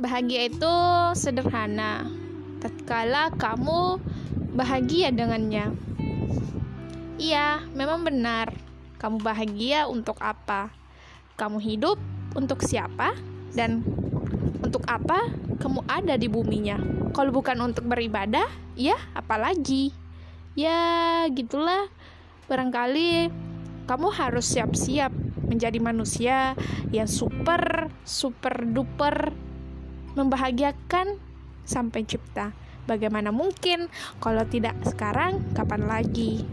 Bahagia itu sederhana. Tatkala kamu bahagia dengannya. Iya, memang benar. Kamu bahagia untuk apa? Kamu hidup untuk siapa? Dan untuk apa kamu ada di buminya? Kalau bukan untuk beribadah, ya apalagi? Ya, gitulah. Barangkali kamu harus siap-siap menjadi manusia yang super, super duper membahagiakan sampai cipta. Bagaimana mungkin kalau tidak sekarang, kapan lagi?